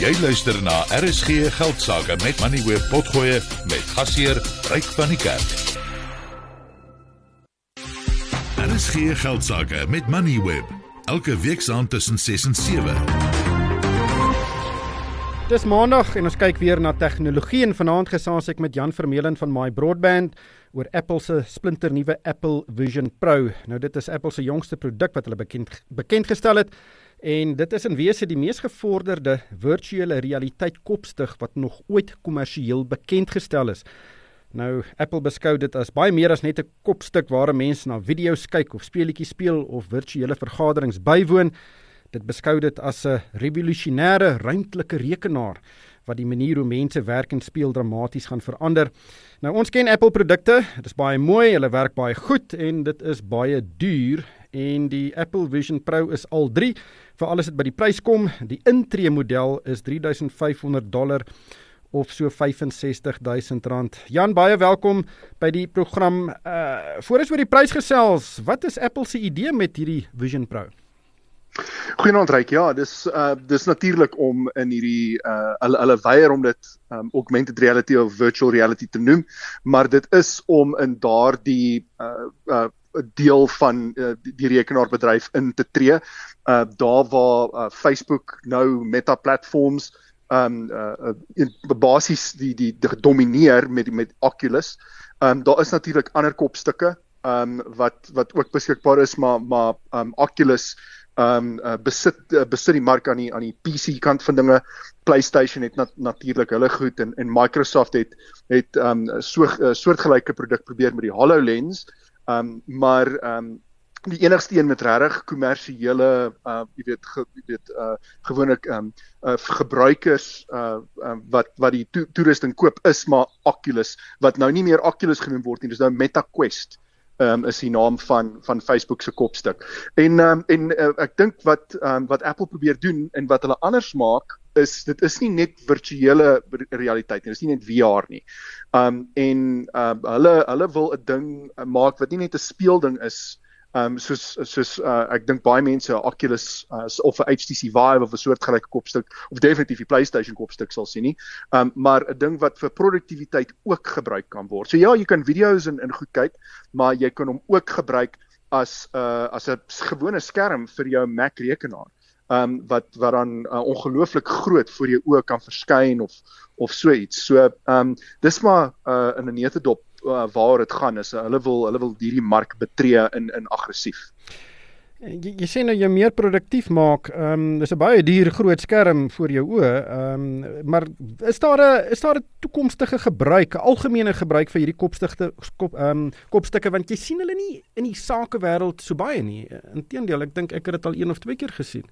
Jy luister na RSG Geldsaake met Money Web Potgoe met gasheer Ryk van die Kerk. RSG Geldsaake met Money Web elke week saand tussen 6 en 7. Dis maandag en ons kyk weer na tegnologie en vanaand gesels ek met Jan Vermeulen van My Broadband oor Apple se splinternuwe Apple Vision Pro. Nou dit is Apple se jongste produk wat hulle bekend bekend gestel het En dit is in wese die mees gevorderde virtuele realiteit kopstig wat nog ooit kommersieel bekend gestel is. Nou Apple beskou dit as baie meer as net 'n kopstuk waar mense na video's kyk of speletjies speel of virtuele vergaderings bywoon. Dit beskou dit as 'n revolusionêre ruimtelike rekenaar wat die manier hoe mense werk en speel dramaties gaan verander. Nou ons ken Apple produkte, dit is baie mooi, hulle werk baie goed en dit is baie duur en die Apple Vision Pro is al 3 vir alles wat by die prys kom. Die intree model is 3500 dollar of so 65000 rand. Jan, baie welkom by die program. Uh voor ons oor die prys gesels, wat is Apple se idee met hierdie Vision Pro? Goeienaand Ryk. Ja, dis uh dis natuurlik om in hierdie uh hulle hulle weier om dit um augmented reality of virtual reality te noem, maar dit is om in daardie uh uh 'n deel van uh, die rekenaarbedryf in te tree. Uh daar waar uh, Facebook nou Meta platforms um uh, uh basies die die, gedomeineer met met Oculus. Um daar is natuurlik ander kopstukke um wat wat ook beskikbaar is maar maar um Oculus um uh, besit uh, besit die mark aan die aan die PC kant van dinge. PlayStation het nat, natuurlik hulle goed en en Microsoft het het um so 'n uh, soortgelyke produk probeer met die HoloLens. Um maar um die enigste een met regtig kommersiële uh jy weet ge, jy weet uh gewoonlik um uh gebruikers uh um, wat wat die to toerusting koop is maar Oculus wat nou nie meer Oculus genoem word nie dis nou Meta Quest um is die naam van van Facebook se kopstuk en um en uh, ek dink wat um wat Apple probeer doen en wat hulle anders maak is dit is nie net virtuele realiteit nie, dit is nie net VR nie. Um en um hulle hulle wil 'n ding uh, maak wat nie net 'n speelding is um soos soos uh, ek dink baie mense Oculus uh, of 'n HTC Vive of 'n soortgelyke kopstuk of definitief die PlayStation kopstuk sal sien nie. Um maar 'n ding wat vir produktiwiteit ook gebruik kan word. So ja, jy kan video's in in goed kyk, maar jy kan hom ook gebruik as 'n uh, as 'n gewone skerm vir jou Mac rekenaar um wat wat dan uh, ongelooflik groot voor jou oë kan verskyn of of so iets. So um dis maar uh, in 'n neutedop uh, waar dit gaan is hulle wil hulle wil hierdie mark betree in in aggressief. Jy, jy sê nou jy meer produktief maak. Ehm um, dis 'n baie duur groot skerm voor jou oë. Ehm um, maar is daar 'n is daar 'n toekomstige gebruik, 'n algemene gebruik vir hierdie kopstigte kop ehm um, kopstukke want jy sien hulle nie in die sakewêreld so baie nie. Inteendeel, ek dink ek het dit al een of twee keer gesien.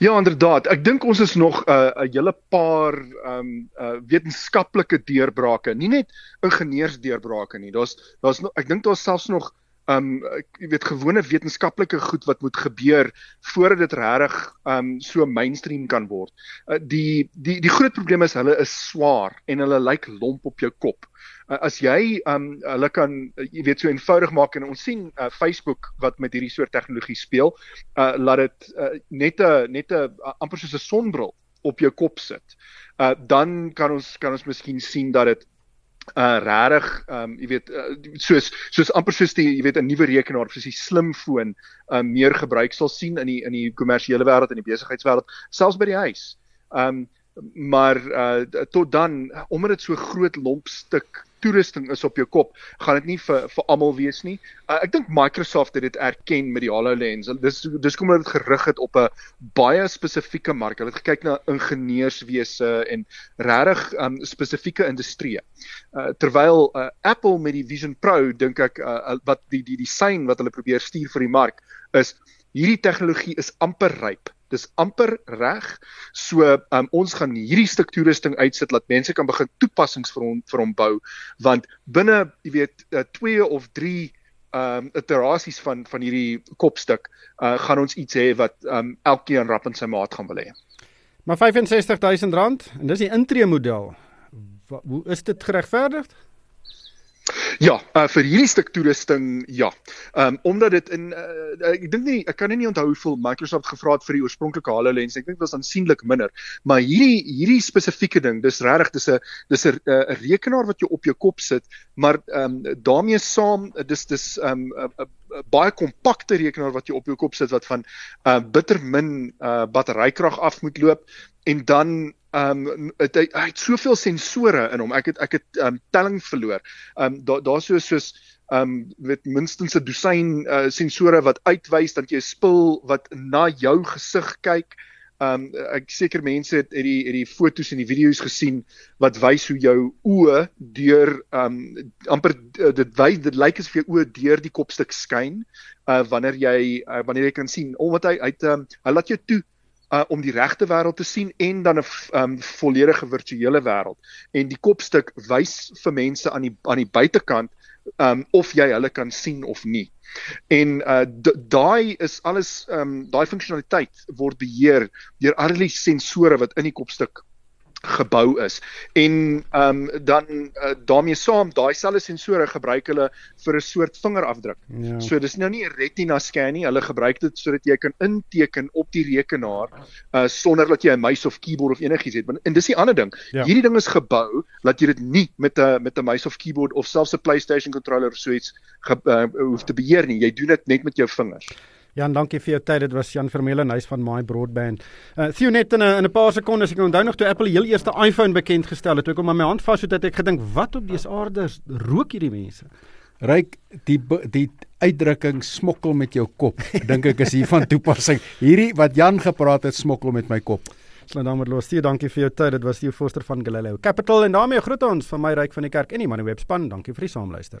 Ja, inderdaad. Ek dink ons is nog 'n uh, 'n hele paar ehm um, uh, wetenskaplike deurbrake, nie net ingenieursdeurbrake nie. Daar's daar's ek dink daar's selfs nog um, jy weet gewone wetenskaplike goed wat moet gebeur voordat dit regtig ehm um, so mainstream kan word. Uh, die die die groot probleem is hulle is swaar en hulle lyk lomp op jou kop uh, as jy um hulle kan uh, jy weet so eenvoudig maak en ons sien uh, Facebook wat met hierdie soort tegnologie speel, uh laat dit uh, net 'n net 'n amper soos 'n sonbril op jou kop sit. Uh dan kan ons kan ons miskien sien dat dit uh regtig um jy weet uh, soos soos amper soos die jy weet 'n nuwe rekenaar soos die slimfoon um meer gebruik sal sien in die in die kommersiële wêreld en die besigheidswêreld selfs by die huis. Um maar uh tot dan omdat dit so groot lomp stuk toerusting is op jou kop, gaan dit nie vir vir almal wees nie. Uh, ek dink Microsoft het dit erken met die HoloLens. Dis dis kom dit gerig het op 'n baie spesifieke mark. Hulle het gekyk na ingenieurswese en regtig um, spesifieke industrieë. Uh, terwyl uh, Apple met die Vision Pro dink ek uh, wat die die design wat hulle probeer stuur vir die mark is hierdie tegnologie is amper ryp dis amper reg. So um, ons gaan hierdie stuk toerusting uitsit dat mense kan begin toepassings vir hom vir hom bou want binne jy weet 2 uh, of 3 ehm um, iterasies van van hierdie kopstuk uh, gaan ons iets hê wat um, elkeen rap in sy maat gaan wil hê. Maar R65000 en dis die intree model. Hoe is dit geregverdig? Ja, uh, vir hierdie stuk toerusting ja. Ehm um, omdat dit in uh, ek dink nie ek kan nie onthou hoeveel Microsoft gevra het vir die oorspronklike HoloLens. Ek dink dit was aansienlik minder. Maar hierdie hierdie spesifieke ding, dis regtig dis 'n dis 'n 'n rekenaar wat jy op jou kop sit, maar ehm um, daarmee saam dis dis ehm um, 'n baie kompakte rekenaar wat jy op jou kop sit wat van uh bitter min uh batterykrag af moet loop en dan um, het, hy, hy het soveel sensore in hom. Ek het ek het ehm um, telling verloor. Ehm um, daar daar's so soos ehm um, met minstens 'n dosyn uh, sensore wat uitwys dat jy 'n spul wat na jou gesig kyk. Ehm um, ek seker mense het het die het die foto's en die video's gesien wat wys hoe jou oë deur ehm um, amper uh, dit wys dit lyk asof jou oë deur die kopstuk skyn uh wanneer jy uh, wanneer jy kan sien omdat hy hy um, hy laat jou toe uh, om die regte wêreld te sien en dan 'n um, volledige virtuele wêreld. En die kopstuk wys vir mense aan die aan die buitekant um, of jy hulle kan sien of nie. En uh daai is alles um daai funksionaliteit word beheer deur al die sensore wat in die kopstuk gebou is. En ehm um, dan uh, daarmee saam daai selfde sensore gebruik hulle vir 'n soort vingerafdruk. Ja. So dis nou nie 'n retina scan nie, hulle gebruik dit sodat jy kan inteken op die rekenaar uh sonder dat jy 'n muis of keyboard of enigiets het. En dis die ander ding. Ja. Hierdie ding is gebou dat jy dit nie met 'n met 'n muis of keyboard of selfs 'n PlayStation controller of so iets uh, hoef te beheer nie. Jy doen dit net met jou vingers. Jan, dankie vir jou tyd. Dit was Jan Vermeulen huis van My Broadband. Uh Theo net in 'n in 'n paar sekondes ek onthou nog toe Apple die heel eerste iPhone bekend gestel het, toe ek hom aan my hand vas het, ek gedink, wat op dese aarde rook hierdie mense? Ryk die die uitdrukking smokkel met jou kop. Dink ek is hier van toepassing. Hierdie wat Jan gepraat het smokkel met my kop. Slaan dan met los. Theo, dankie vir jou tyd. Dit was die Forster van Galileo Capital en daarmee groet ons van my ryk van die kerk en die man webspan. Dankie vir die saamluister.